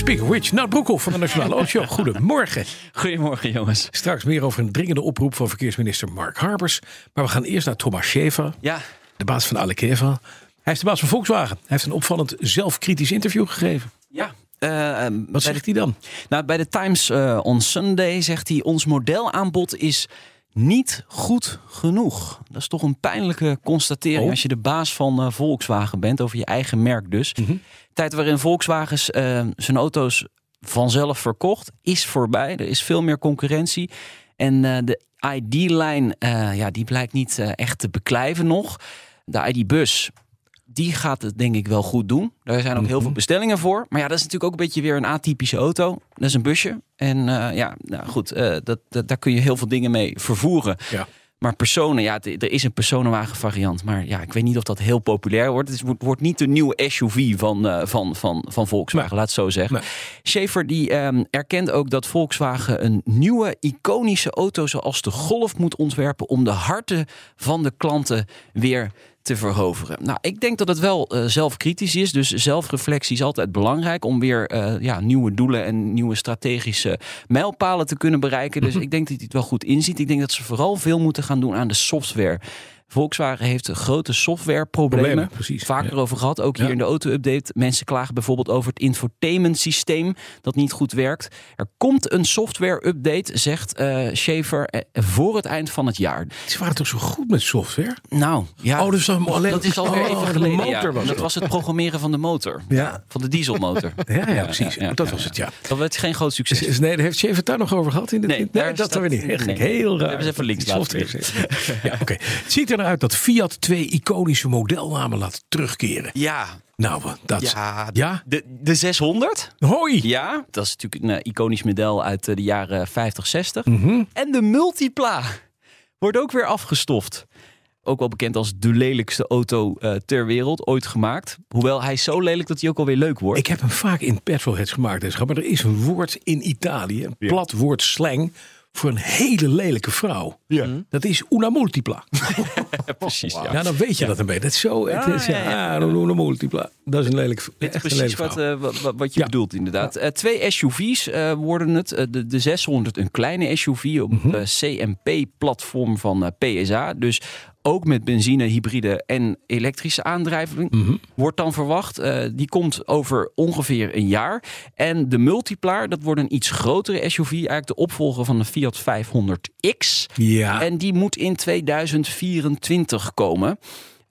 Speaking of which, Nout Broekhoff van de Nationale Autoshow. Goedemorgen. Goedemorgen, jongens. Straks meer over een dringende oproep van verkeersminister Mark Harbers. Maar we gaan eerst naar Thomas Schäfer, Ja, de baas van Alekeva. Hij is de baas van Volkswagen. Hij heeft een opvallend zelfkritisch interview gegeven. ja. Eh, Wat zegt de, hij dan? nou, bij de Times eh, on Sunday zegt hij: ons modelaanbod is niet goed genoeg. Dat is toch een pijnlijke constatering Oh. als je de baas van eh, Volkswagen bent, over je eigen merk dus. Tijd waarin Volkswagens eh, zijn auto's vanzelf verkocht, is voorbij. Er is veel meer concurrentie. En eh, de ID-lijn, ja, die blijkt niet echt te beklijven nog. De ID-bus, die gaat het denk ik wel goed doen. Daar zijn ook heel veel bestellingen voor. Maar ja, dat is natuurlijk ook een beetje weer een atypische auto. Dat is een busje. En eh, ja, nou goed, eh, dat, dat, daar kun je heel veel dingen mee vervoeren. Ja. Maar personen, ja, er is een personenwagen variant. Maar ja, ik weet niet of dat heel populair wordt. Het wordt, niet de nieuwe SUV van, eh, van, van, van Volkswagen, Nee. laat het zo zeggen. Nee. Schaefer die ehm, erkent ook dat Volkswagen een nieuwe iconische auto zoals de Golf moet ontwerpen om de harten van de klanten weer te verhoveren. Nou, ik denk dat het wel eh, zelfkritisch is. Dus zelfreflectie is altijd belangrijk om weer eh, ja, nieuwe doelen en nieuwe strategische mijlpalen te kunnen bereiken. Dus ik denk dat hij het wel goed inziet. Ik denk dat ze vooral veel moeten gaan doen aan de software. Volkswagen heeft grote softwareproblemen. Problemen, precies. Vaker Ja. over gehad, ook hier Ja. in de auto-update. Mensen klagen bijvoorbeeld over het infotainment systeem dat niet goed werkt. Er komt een software-update, zegt eh Schaefer, eh, voor het eind van het jaar. Ze waren toch zo goed met software? Nou, ja. Oh, dus dan alleen- dat is alweer Oh, even de geleden. motor ja. was dat was het programmeren van de motor. Ja. Van de dieselmotor. Ja, ja, precies. dat was het, ja. Dat werd geen groot succes. Is- Nee, daar heeft Schaefer het daar nog over gehad in de Nee, nee, dat hebben we niet. Echt nee. heel raar. Hebben ze even links laten software- Ja, oké. Het ziet er uit dat Fiat twee iconische modelnamen laat terugkeren. Ja, Nou, dat... ja, Ja? De, de 600. Hoi! Ja, dat is natuurlijk een eh, iconisch model uit eh, de jaren 50, 60. Mhm. En de Multipla wordt ook weer afgestoft. Ook wel bekend als de lelijkste auto eh, ter wereld, ooit gemaakt. Hoewel hij is zo lelijk dat hij ook alweer leuk wordt. Ik heb hem vaak in petrolheads gemaakt, maar er is een woord in Italië, een plat woord slang, voor een hele lelijke vrouw. Ja. Dat is una multipla. precies, ja. Ja, dan weet je dat een beetje. Dat is zo. Het is, ja, ja, ja, ah, una multipla. Dat is een lelijk. Dit is echt een precies lelijke wat, vrouw. eh, wat, wat- wat je Ja. bedoelt, inderdaad. Eh, twee SUV's eh, worden het. De, de 600, een kleine SUV op Mhm. het CMP-platform van PSA. Dus ook met benzine, hybride en elektrische aandrijving. Mhm. Wordt dan verwacht. Eh, die komt over ongeveer een jaar. En de Multiplaar, dat wordt een iets grotere SUV. Eigenlijk de opvolger van de Fiat 500X. Ja. En die moet in 2024 komen.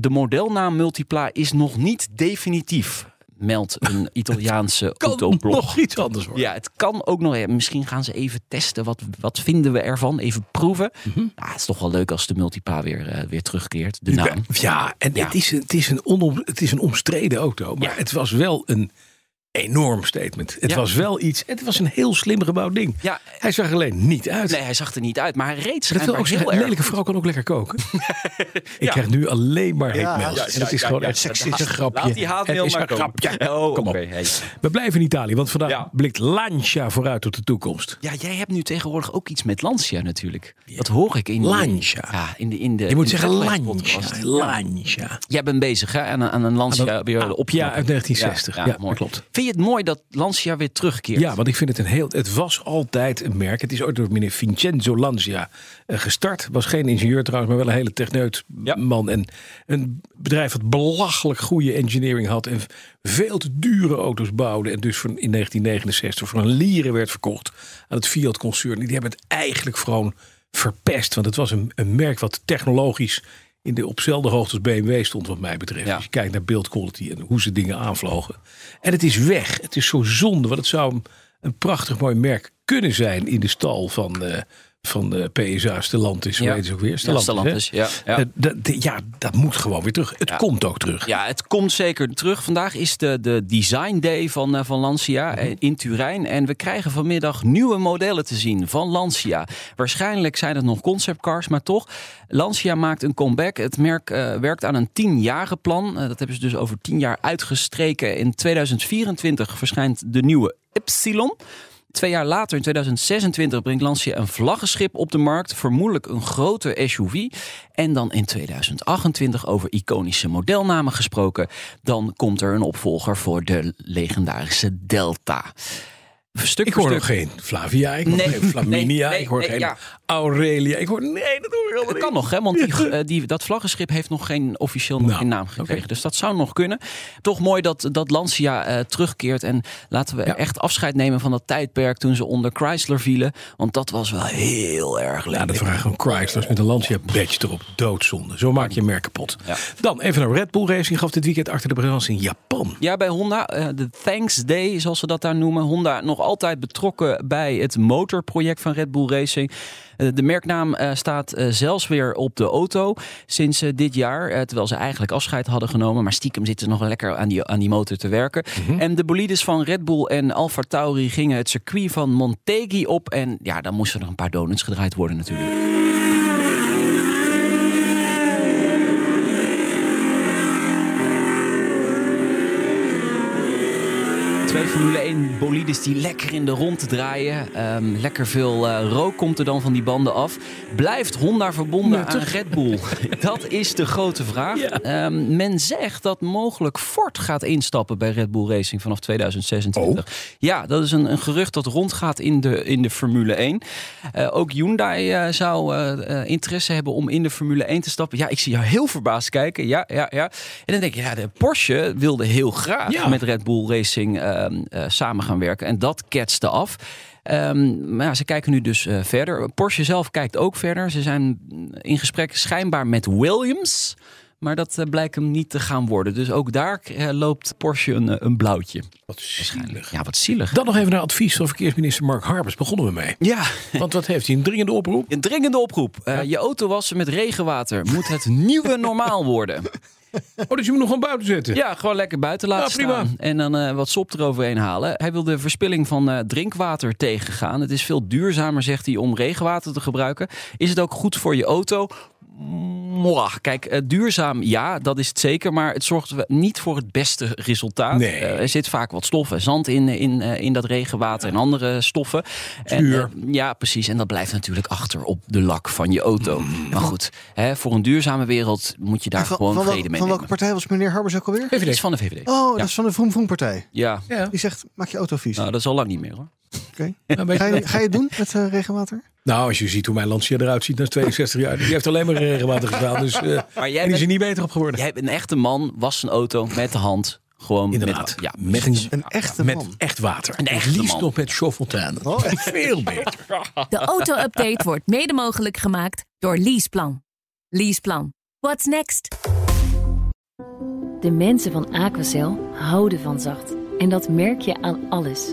De modelnaam Multipla is nog niet definitief, meldt een Italiaanse kan autoblog. nog iets anders worden. Ja, het kan ook nog. ja, misschien gaan ze even testen. Wat, wat vinden we ervan? Even proeven. Ja, het is toch wel leuk als de Multipla weer, eh, weer terugkeert. De naam. Ja, en Ja. Het, is, een- het, is een onom, het is een omstreden auto. Maar Ja. het was wel een enorm statement. Het Ja. was wel iets. Het was een heel slim gebouwd ding. Ja, Hij zag er alleen niet uit. nee, hij zag er niet uit, maar hij reed dat wil schijnbaar ook zeggen, heel een lelijke vrouw kan ook lekker koken. Ik krijg nu alleen maar hate Ja, mails. ja, en het ja, is ja, gewoon ja. een seksistische grapje. Laat die haatmail Het is maar een grapje. Oh, Kom op. hey. We blijven in Italië, want vandaag Ja. blikt Lancia vooruit op de toekomst. Ja, jij hebt nu tegenwoordig ook iets met Lancia natuurlijk. Dat hoor ik in Lancia. Ja, in de, in de, Je moet in de zeggen Lancia. Lancia. Jij bent bezig hè, aan, een- aan een Lancia ah, op ja, uit 1960. Ja, mooi. klopt. Vind je het mooi dat Lancia weer terugkeert? Ja, want ik vind het een heel. Het was altijd een merk. Het is ooit door meneer Vincenzo Lancia eh, gestart. Was geen ingenieur trouwens, maar wel een hele techneut Ja. man. En een bedrijf dat belachelijk goede engineering had. En veel te dure auto's bouwde. En dus in 1969 voor een lieren werd verkocht aan het Fiat-concern. Die hebben het eigenlijk gewoon verpest. Want het was een, een merk wat technologisch in de op dezelfde hoogte als BMW stond wat mij betreft. Ja. Als je kijkt naar build quality en hoe ze dingen aanvlogen. En het is weg. Het is zo zonde, want het zou een, een prachtig mooi merk kunnen zijn in de stal van, eh, van de PSA Stellantis, Ja. heet het ook weer? Ja, Stellantis, hè? ja, ja. Eh, de- ja, dat moet gewoon weer terug. Het Ja. komt ook terug. Ja, het komt zeker terug. Vandaag is de, de Design Day van, eh, van Lancia eh, in Turijn. En we krijgen vanmiddag nieuwe modellen te zien van Lancia. Waarschijnlijk zijn het nog conceptcars, maar toch. Lancia maakt een comeback. Het merk werkt aan een tienjarenplan. plan. dat hebben ze dus over tien jaar uitgestreken. In 2024 verschijnt de nieuwe Ypsilon. Twee jaar later, in 2026, brengt Lancia een vlaggenschip op de markt. Vermoedelijk een grote SUV. En dan in 2028, over iconische modelnamen gesproken... dan komt er een opvolger voor de legendarische Delta. Stuk Ik hoor stuk. nog geen Flavia, ik hoor Nee, geen Flaminia, nee, ik hoor geen ja. Aurelia. Ik hoor, nee, dat hoor ik allemaal Het niet. kan nog, hè? Want die, eh, die, dat vlaggenschip heeft nog geen officieel nog Nou, geen naam gekregen. Dus dat zou nog kunnen. Toch mooi dat, dat Lancia eh, terugkeert. En laten we Ja. echt afscheid nemen van dat tijdperk toen ze onder Chrysler vielen. Want dat was wel heel erg Ja, leuk. dat vragen gewoon Chrysler met een Lancia badge erop. Doodzonde. Zo maak je een merk kapot. Ja. Dan even naar Red Bull Racing. Gaf dit weekend achter de brand in Japan. Ja, bij Honda, eh, de Thanks Day, zoals ze dat daar noemen. Honda nog altijd betrokken bij het motorproject van Red Bull Racing. Eh, De merknaam eh, staat eh, zelfs weer op de auto sinds dit jaar. Terwijl ze eigenlijk afscheid hadden genomen. Maar stiekem zitten ze nog lekker aan die, aan die motor te werken. En de bolides van Red Bull en Alfa Tauri gingen het circuit van Montegi op. En ja, dan moesten er een paar donuts gedraaid worden natuurlijk. Formule 1 bolides die lekker in de rond draaien. Ehm, lekker veel eh, rook komt er dan van die banden af. Blijft Honda verbonden aan Red Bull? dat is de grote vraag. Ja. Ehm, men zegt dat mogelijk Ford gaat instappen bij Red Bull Racing vanaf 2026. Ja, dat is een, een gerucht dat rondgaat in de, in de Formule 1. Eh, ook Hyundai eh, zou interesse hebben om in de Formule 1 te stappen. Ja, ik zie jou heel verbaasd kijken. Ja, ja, ja. En dan denk je, ja, de Porsche wilde heel graag Ja. met Red Bull Racing eh, samen gaan werken. En dat ketste af. Ehm, maar ja, ze kijken nu dus eh, verder. Porsche zelf kijkt ook verder. Ze zijn in gesprek schijnbaar met Williams. Maar dat eh, blijkt hem niet te gaan worden. Dus ook daar loopt Porsche een, een blauwtje. Wat zielig. Ja, wat zielig. Dan nog even naar advies van verkeersminister Mark Harbers. Begonnen we mee. Ja, Want wat heeft hij? Een dringende oproep? een dringende oproep. Je auto wassen met regenwater moet het nieuwe normaal worden. Oh, dus je moet nog gewoon buiten zetten. Ja, gewoon lekker buiten laten Ja, prima. staan. En dan eh, wat sop eroverheen halen. Hij wil de verspilling van eh, drinkwater tegengaan. Het is veel duurzamer, zegt hij, om regenwater te gebruiken. Is het ook goed voor je auto? Mwah. Kijk, eh, duurzaam, ja, dat is het zeker. Maar het zorgt we- niet voor het beste resultaat. Nee. Eh, er zit vaak wat stoffen, zand in, in, eh, in dat regenwater en andere stoffen. En, Zuur. eh, ja, precies. En dat blijft natuurlijk achter op de lak van je auto. Maar goed, hè, voor een duurzame wereld moet je daar van, gewoon van, wel- vrede mee van welke nemen. partij was meneer Harbers ook alweer? Het is van de VVD. Oh, Ja. dat is van de Vroom Vroom partij. Ja, Ja. Die zegt, maak je auto vies. nou, dat is al lang niet meer hoor. Oké. Een beetje- Ga, je, ga je het doen met eh, regenwater? Nou, als je ziet hoe mijn Lancia eruit ziet na 62 jaar. Die heeft alleen maar regenwater gestaan. Dus eh Maar jij en die is bent, er niet beter op geworden. jij bent een echte man, was zijn auto met de hand. Gewoon Inderdaad. met, ja, Met een- Een echte Met man. echt water. Een echte liefst man. nog met chauffontaine. Oh? Veel beter. De auto-update wordt mede mogelijk gemaakt door Leaseplan. Leaseplan. What's next? De mensen van Aquacel houden van zacht. En dat merk je aan alles.